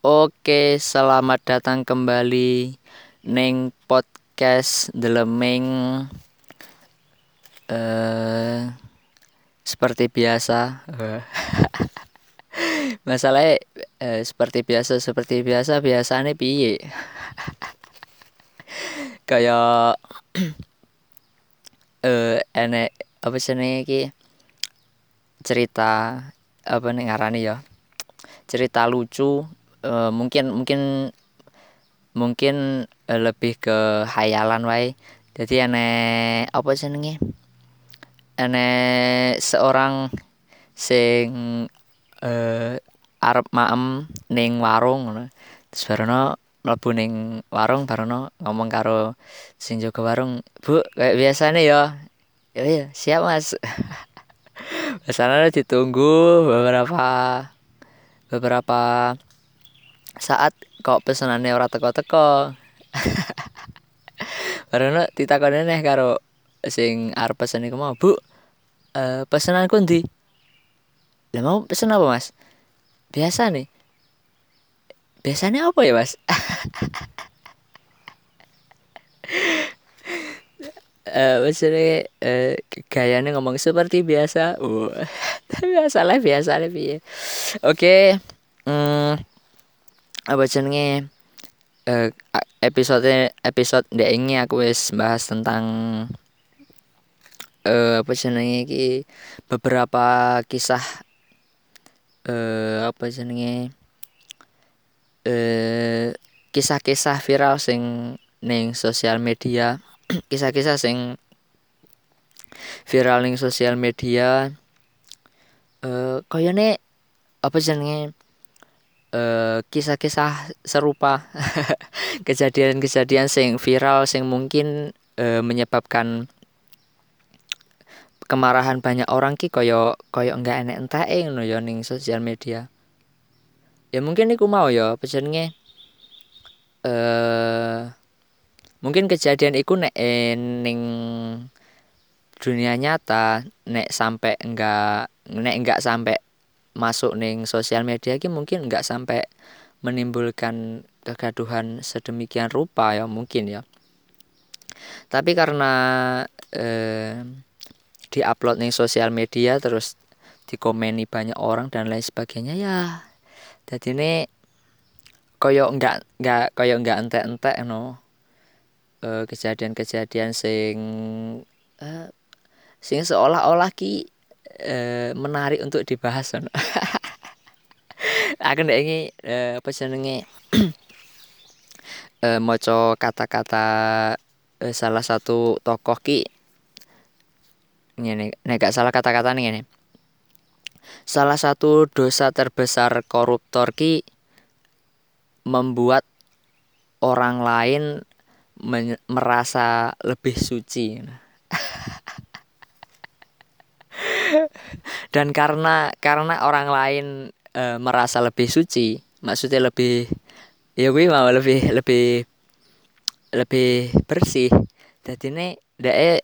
Oke, selamat datang kembali neng podcast Deleming. Eh seperti biasa. Masalahnya eh, seperti biasa, seperti biasa, biasanya piye? Kayak eh enek apa jenenge iki cerita apa nih ngarani ya? Cerita lucu eh, mungkin mungkin mungkin eh, lebih ke hayalan wae. Jadi enek apa jenenge? Enek seorang sing eh arep maem ning warung ngono. Terus barono mlebu ning warung barono ngomong karo sing jaga warung, "Bu, kayak biasanya ya." Ya iya, siap Mas. Biasanya ditunggu beberapa beberapa saat kok pesenannya ora teko-teko. Barono ditakoni neh karo sing arep pesen iku mau, "Bu, eh pesenanku ndi?" Lah mau pesen apa, Mas? Biasa nih. Biasanya apa ya, Mas? eh maksudnya eh gayanya ngomong seperti biasa. Uh, biasa lah biasa lah. Oke. Hmm, apa jenenge? Eh episode episode ndek ini aku wis bahas tentang eh apa jenenge iki? Beberapa kisah eh apa jenenge? Eh kisah-kisah viral sing ning sosial media. Kisah-kisah sing viral ning sosial media. Eh koyone apa jenenge eh kisah-kisah serupa kejadian-kejadian sing viral sing mungkin eh, menyebabkan kemarahan banyak orang ki koyo koyo enggak enek entake ngono ya ning sosial media. Ya mungkin iku mau ya apa jenenge eh mungkin kejadian iku nek eh, ning dunia nyata nek sampai enggak nek enggak sampai masuk ning sosial media ki mungkin enggak sampai menimbulkan kegaduhan sedemikian rupa ya mungkin ya. Tapi karena eh, diupload ning sosial media terus dikomeni banyak orang dan lain sebagainya ya jadi ini koyo enggak enggak koyo enggak entek-entek no uh, kejadian-kejadian sing uh, sing seolah-olah ki uh, menarik untuk dibahas no. aku ndak ini uh, apa jenenge uh, maca kata-kata uh, salah satu tokoh ki ngene nek gak salah kata-kata nih ngene salah satu dosa terbesar koruptor ki membuat orang lain merasa lebih suci dan karena karena orang lain e, merasa lebih suci maksudnya lebih ya gue mau lebih lebih lebih bersih. Jadi ini dia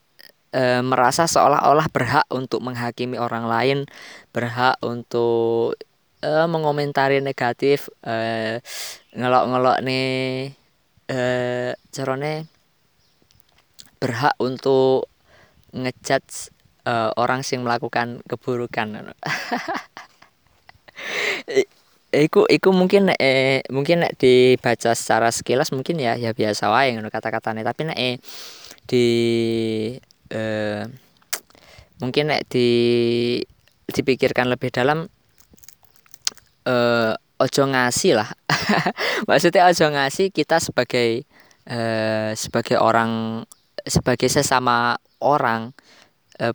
e, merasa seolah-olah berhak untuk menghakimi orang lain berhak untuk e, mengomentari negatif e, ngelok-ngelok nih e, carane berhak untuk ngejudge uh, orang sing melakukan keburukan. Iku iku mungkin eh mungkin nek dibaca secara sekilas mungkin ya ya biasa wae ngono kata-katane. Tapi nek eh, di eh, mungkin nek di dipikirkan lebih dalam eh ojo ngasih lah. Maksudnya ojo ngasih kita sebagai eh, sebagai orang sebagai sesama orang eh,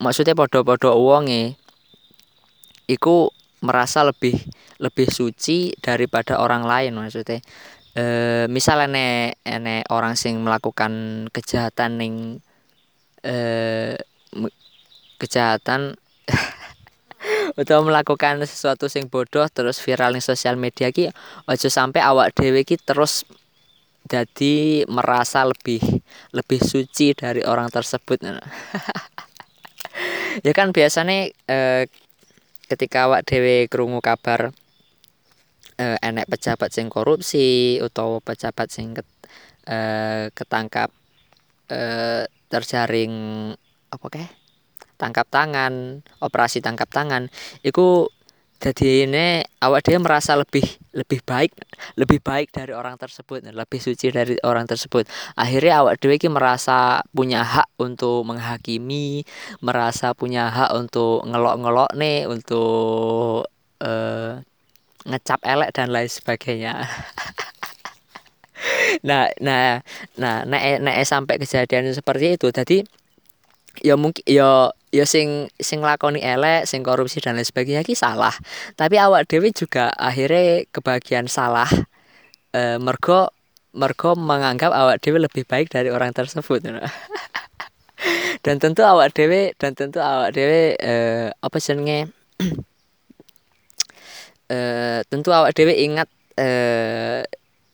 maksudnya podo-podo uangnya iku merasa lebih lebih suci daripada orang lain maksudnya. E, misalnya ene ene orang sing melakukan kejahatan ning e, kejahatan atau melakukan sesuatu sing bodoh terus viral ning sosial media ki ojo sampai awak dewe ki terus jadi merasa lebih lebih suci dari orang tersebut ya kan biasanya eh, ketika awak dewe kerungu kabar uh, enek pejabat sing korupsi utawa pejabat sing ket, uh, ketangkap uh, terjaring apa tangkap tangan operasi tangkap tangan itu jadi ini awak dia merasa lebih lebih baik lebih baik dari orang tersebut lebih suci dari orang tersebut. Akhirnya awak dia merasa punya hak untuk menghakimi merasa punya hak untuk ngelok-ngelok nih untuk uh, ngecap elek dan lain sebagainya. Nah nah nah nek nek sampai kejadian seperti itu jadi ya mungkin ya ya sing sing lakoni elek sing korupsi dan lain sebagainya ki salah. Tapi awak dewi juga akhirnya kebagian salah. E, mergo mergo menganggap awak dewi lebih baik dari orang tersebut dan tentu awak dewi dan tentu awak dewi e, apa jenenge? E, tentu awak dewi ingat e,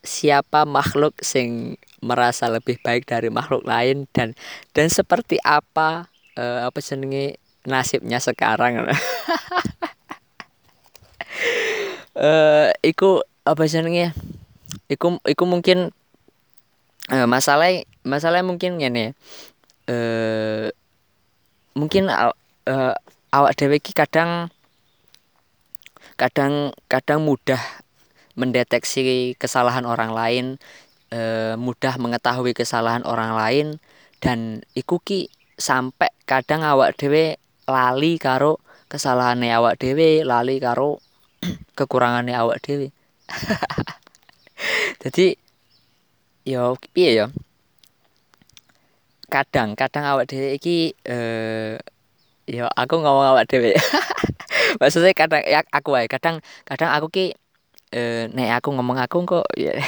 siapa makhluk sing merasa lebih baik dari makhluk lain dan dan seperti apa uh, apa senengi nasibnya sekarang. Uh, iku apa senengi iku iku mungkin uh, masalah masalah mungkin ini uh, mungkin uh, awak dewi kadang kadang kadang mudah mendeteksi kesalahan orang lain e, mudah mengetahui kesalahan orang lain dan iku ki sampai kadang awak dewe lali karo kesalahan awak dewe lali karo kekurangannya awak dewe jadi yo piye yo kadang kadang awak dewe iki eh yo aku ngomong awak dewe maksudnya kadang ya aku aja kadang kadang aku ki eh nek aku ngomong aku kok ya.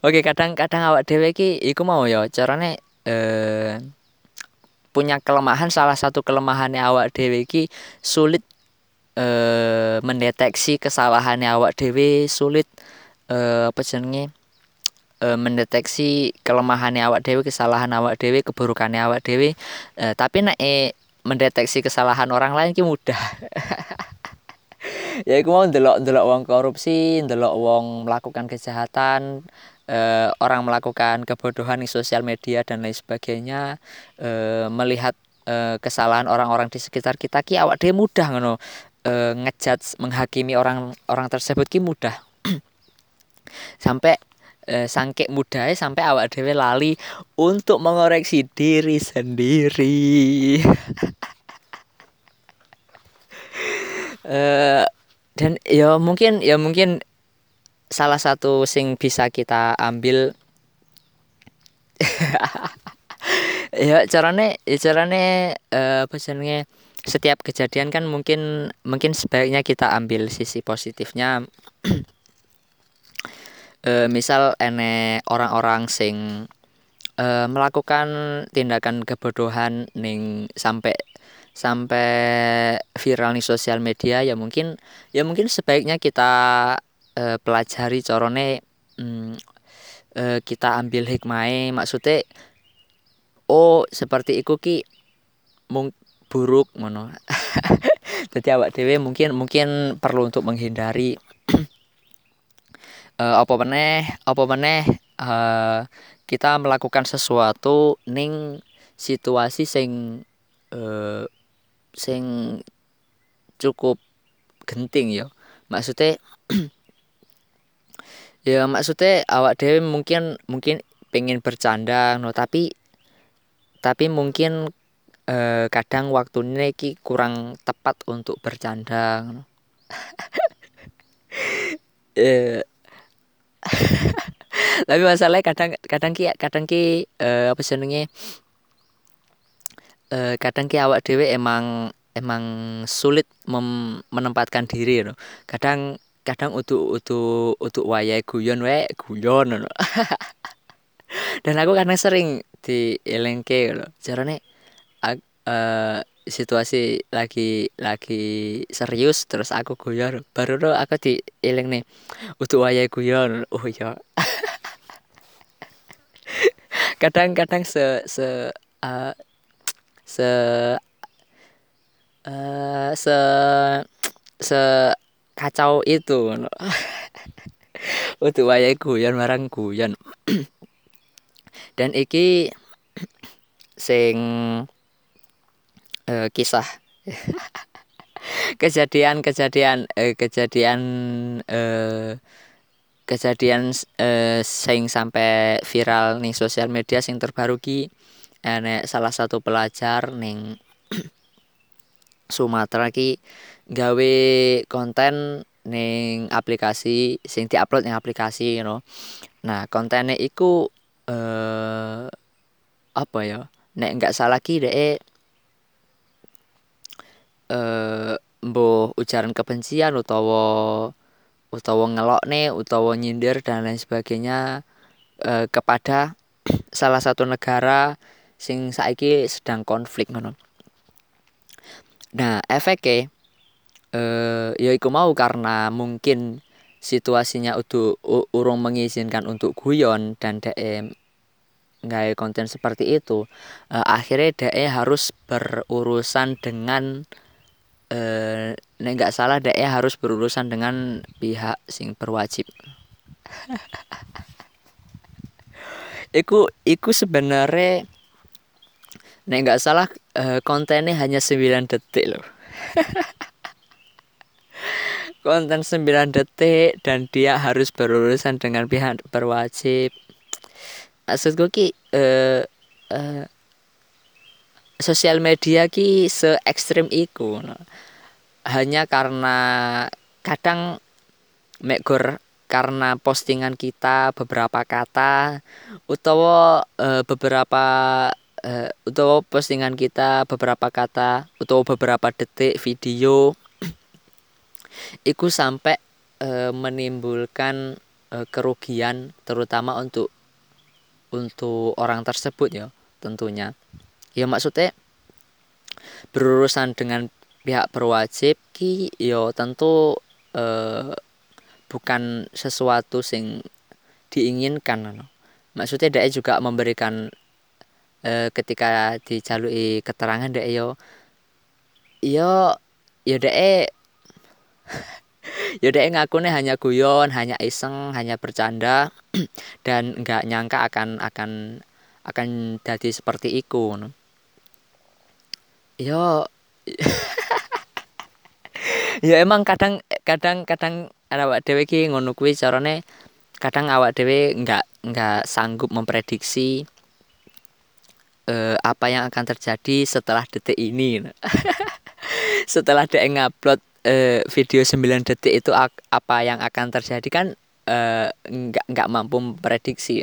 Oke, kadang-kadang awak dhewe iki iku mau ya carane eh punya kelemahan salah satu kelemahannya awak dhewe iki sulit eh mendeteksi kesalahannya awak dhewe, sulit eh apa jenenge eh, mendeteksi kelemahannya awak dhewe, kesalahan awak dhewe, keburukannya awak dhewe. Eh, tapi nek eh, mendeteksi kesalahan orang lain ki mudah. ya iku mau ndelok ndelok wong korupsi, ndelok wong melakukan kejahatan, eh, orang melakukan kebodohan di sosial media dan lain sebagainya, eh, melihat eh, kesalahan orang-orang di sekitar kita ki awak dia mudah ngono. Eh, ngejudge menghakimi orang orang tersebut ki mudah. sampai eh, sangkek mudah sampai awak dewe lali untuk mengoreksi diri sendiri. uh, dan ya mungkin ya mungkin salah satu sing bisa kita ambil. Ya carane ya carane uh, setiap kejadian kan mungkin mungkin sebaiknya kita ambil sisi positifnya uh, misal ene orang-orang sing uh, melakukan tindakan kebodohan ning sampai sampai viral di sosial media ya mungkin ya mungkin sebaiknya kita uh, pelajari corone um, uh, kita ambil hikmah maksudnya oh seperti itu ki mung buruk mono jadi awak dewe mungkin mungkin perlu untuk menghindari uh, apa meneh apa meneh uh, kita melakukan sesuatu ning situasi sing uh, sing cukup genting ya maksudnya ya maksudnya awak dewi mungkin mungkin pengen bercanda no tapi tapi mungkin eh, kadang waktunya ki kurang tepat untuk bercanda no. eh, tapi masalahnya kadang kadang ki kadang ki eh, apa senengnya eh, kadang ki awak dewe emang emang sulit menempatkan diri no. kadang kadang untuk untuk untuk wayai guyon we guyon no. dan aku kadang sering di elengke lo carane uh, situasi lagi lagi serius terus aku guyon. Baru lo aku di eleng nih untuk wayai guyon. Oh ya kadang-kadang se se uh, se uh, se se kacau itu Utuh wayahe guyon marang guyon. Dan iki sing uh, kisah kejadian-kejadian uh, kejadian uh, kejadian uh, sampai viral nih sosial media sing terbaru ki enek salah satu pelajar ning Sumatera ki gawe konten ning aplikasi sing diupload ning aplikasi you know. Nah, kontennya iku eh apa ya? Nek enggak salah ki dek eh mbuh ujaran kebencian utawa utawa ngelokne utawa nyindir dan lain sebagainya eh, kepada salah satu negara sing saiki sedang konflik ngono. Nah, efeknya eh ya iku mau karena mungkin situasinya udah urung mengizinkan untuk guyon dan DM nggak konten seperti itu uh, akhirnya DE harus berurusan dengan eh nggak salah DE harus berurusan dengan pihak sing berwajib. Iku iku sebenarnya nek nggak salah uh, kontennya hanya 9 detik loh. Konten 9 detik dan dia harus berurusan dengan pihak berwajib. Maksudku ki uh, uh, sosial media ki se ekstrim iku no. hanya karena kadang mekor karena postingan kita beberapa kata utawa uh, beberapa uh, utawa postingan kita beberapa kata utawa beberapa detik video itu sampai e, menimbulkan e, kerugian terutama untuk untuk orang tersebut ya tentunya ya maksudnya berurusan dengan pihak berwajib ki yo ya tentu e, bukan sesuatu sing diinginkan no. maksudnya dia juga memberikan e, ketika dijalui keterangan dia yo yo yo dia ya ngaku nih hanya guyon hanya iseng hanya bercanda dan nggak nyangka akan akan akan jadi seperti itu yo. Ya emang kadang kadang kadang awak dewe ki ngono kuwi carane kadang awak dewe nggak nggak sanggup memprediksi eh, apa yang akan terjadi setelah detik ini. Setelah dia ngupload uh, video 9 detik itu apa yang akan terjadi kan uh, nggak nggak mampu memprediksi.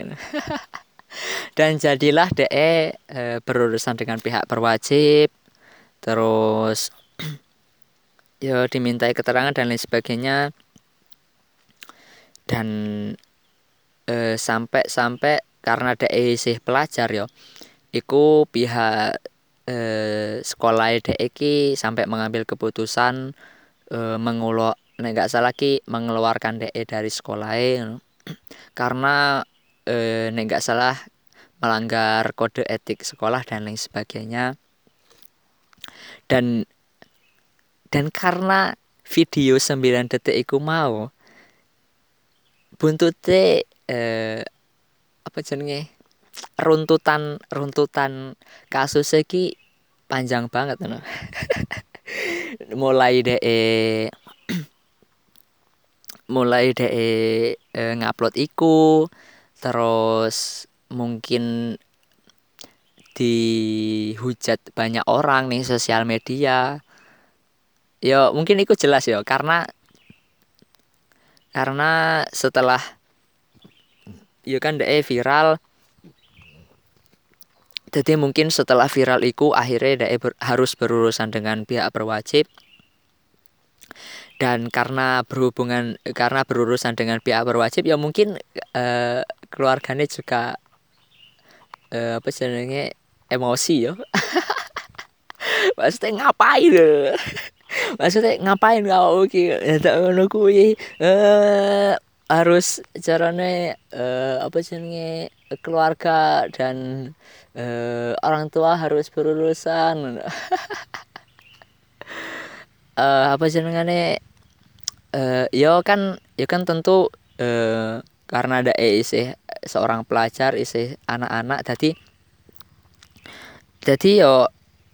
Dan jadilah DE uh, berurusan dengan pihak berwajib terus ya dimintai keterangan dan lain sebagainya. Dan uh, sampai sampai karena DE sih pelajar yo iku pihak eh, sekolah DE sampai mengambil keputusan e, mengulo nek salah ki mengeluarkan DE dari sekolah karena e, nek salah melanggar kode etik sekolah dan lain sebagainya dan dan karena video 9 detik iku mau buntute eh, apa jenenge runtutan runtutan kasus iki panjang banget no. mulai de mulai de e, ngupload iku terus mungkin dihujat banyak orang nih sosial media. Ya mungkin itu jelas ya karena karena setelah ya kan de viral. Jadi mungkin setelah viral itu akhirnya dia ber, harus berurusan dengan pihak berwajib. Dan karena berhubungan karena berurusan dengan pihak berwajib ya mungkin uh, keluarganya juga uh, apa sebenarnya emosi ya maksudnya ngapain? Maksudnya ngapain kau? Ki tak ngono kuwi. Eh harus caranya uh, apa sebenarnya keluarga dan uh, orang tua harus berurusan. Uh, apa jenengane? Uh, yo kan yo kan tentu uh, karena ada isih seorang pelajar isih anak-anak jadi jadi yo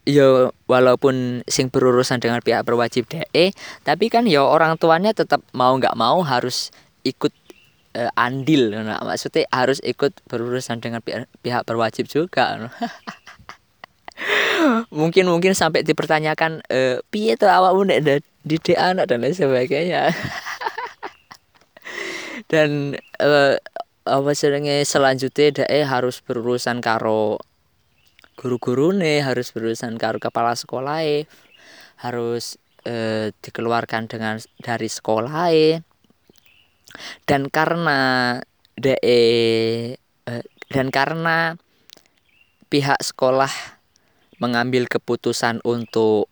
yo walaupun sing berurusan dengan pihak berwajib DE tapi kan yo orang tuanya tetap mau nggak mau harus ikut uh, andil nah, maksudnya harus ikut berurusan dengan pihak, pihak berwajib juga mungkin mungkin sampai dipertanyakan e, piye tuh awak nek di anak? dan lain sebagainya. Dan e, apa selanjutnya dae harus berurusan karo guru-guru nih harus berurusan karo kepala sekolah harus e, dikeluarkan dengan dari sekolah dan karena de e, dan karena pihak sekolah mengambil keputusan untuk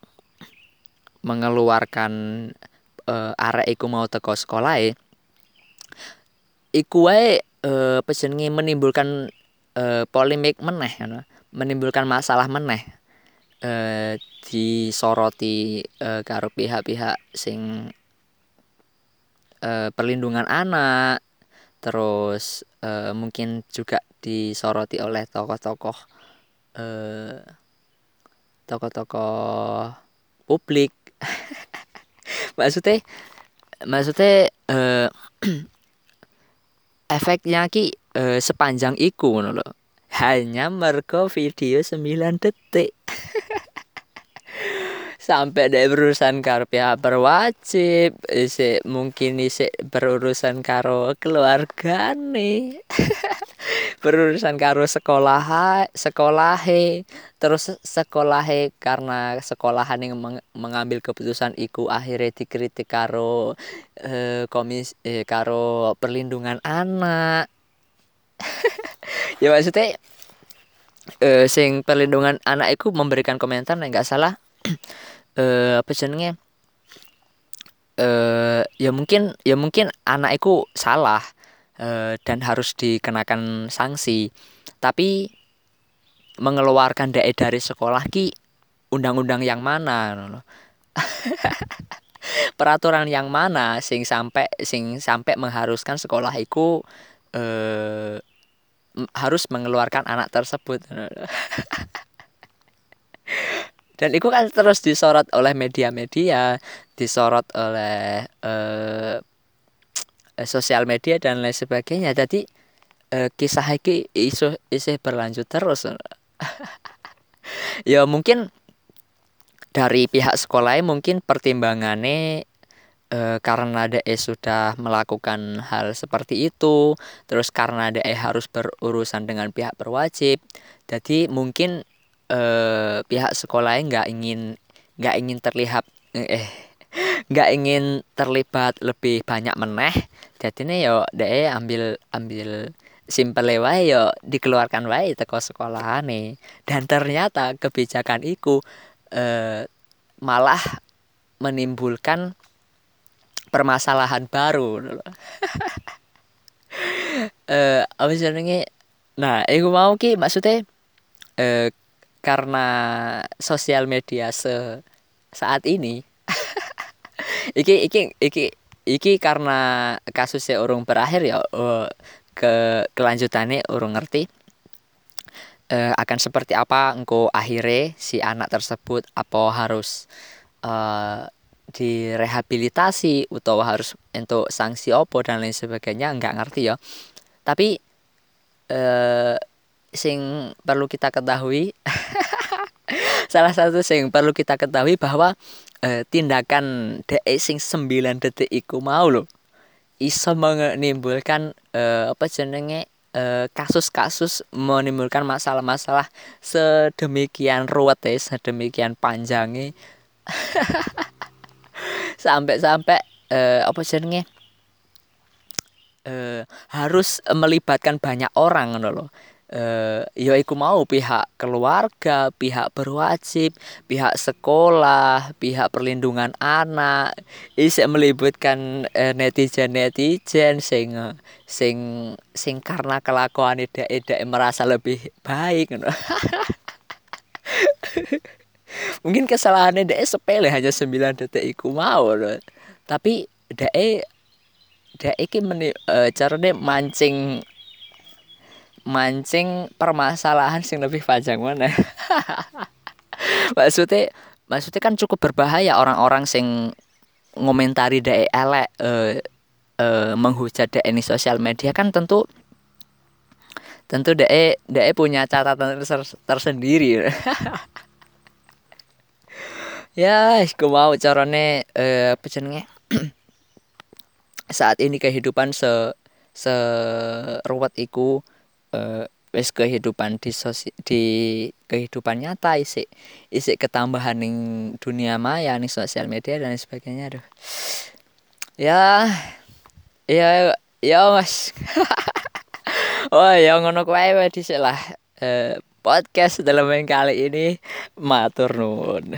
mengeluarkan uh, arek iku mau teko sekolah iku wae uh, menimbulkan uh, polemik meneh menimbulkan masalah meneh uh, disoroti uh, karo pihak-pihak sing uh, perlindungan anak terus uh, mungkin juga disoroti oleh tokoh-tokoh uh, tokoh-tokoh publik. Maksudnya maksudnya uh, efeknya ki uh, sepanjang iku loh hanya mergo video 9 detik. Sampai dari berurusan karo pihak berwajib isi mungkin isi berurusan karo keluarga nih berurusan karo sekolah sekolah terus sekolah karena sekolahan yang meng mengambil keputusan iku akhirnya dikritik karo eh, komis eh, karo perlindungan anak ya maksudnya eh, sing perlindungan anak itu memberikan komentar nggak salah eh apa jenenge? Eh ya mungkin ya mungkin anakku salah eh, dan harus dikenakan sanksi. Tapi mengeluarkan dae dari sekolah ki undang-undang yang mana peraturan yang mana sing sampai sing sampai mengharuskan sekolah itu eh, harus mengeluarkan anak tersebut. Dan itu kan terus disorot oleh media-media disorot oleh uh, sosial media dan lain sebagainya. Jadi uh, kisah ini isu isu berlanjut terus. Ya mungkin dari pihak sekolah mungkin pertimbangannya e, karena DE sudah melakukan hal seperti itu terus karena DE harus berurusan dengan pihak berwajib jadi mungkin eh, pihak sekolahnya nggak ingin nggak ingin terlihat eh nggak ingin terlibat lebih banyak meneh jadi nih yo deh ambil ambil simpel wae yo dikeluarkan wae teko sekolah nih dan ternyata kebijakan itu eh, malah menimbulkan permasalahan baru eh apa jenenge nah aku mau ki maksudnya eh, karena sosial media se saat ini iki iki iki iki karena kasusnya urung berakhir ya uh, ke kelanjutannya urung ngerti uh, akan seperti apa engko akhirnya si anak tersebut apa harus uh, direhabilitasi atau harus untuk sanksi opo dan lain sebagainya nggak ngerti ya. Tapi uh, sing perlu kita ketahui salah satu sing perlu kita ketahui bahwa eh, tindakan DE sing 9 detik iku mau lo iso menimbulkan eh, apa jenenge eh, kasus-kasus menimbulkan masalah-masalah sedemikian ruwet ya sedemikian panjangnya sampai-sampai eh, apa jenenge? Eh, harus melibatkan banyak orang loh eh, ya iku mau pihak keluarga, pihak berwajib, pihak sekolah, pihak perlindungan anak, isi melibatkan eh, netizen-netizen sing sing sing karena kelakuan tidak tidak merasa lebih baik Mungkin kesalahannya dia sepele hanya 9 detik iku mau loh. Tapi dae dae iki meni uh, carane mancing mancing permasalahan sing lebih panjang mana? Maksudnya maksudnya kan cukup berbahaya orang-orang sing ngomentari dae elek uh, uh, menghujat dae ini sosial media. Kan tentu tentu dae dae punya catatan tersendiri ya aku mau carane eh, apa jenenge? Saat ini kehidupan se se ruwet iku eh, wis kehidupan di sosi, di kehidupan nyata isi isi ketambahan ning dunia maya nih sosial media dan sebagainya aduh. Ya ya ya mas oh ya ngono kuwi dhisik lah. Eh, podcast dalam kali ini matur nuwun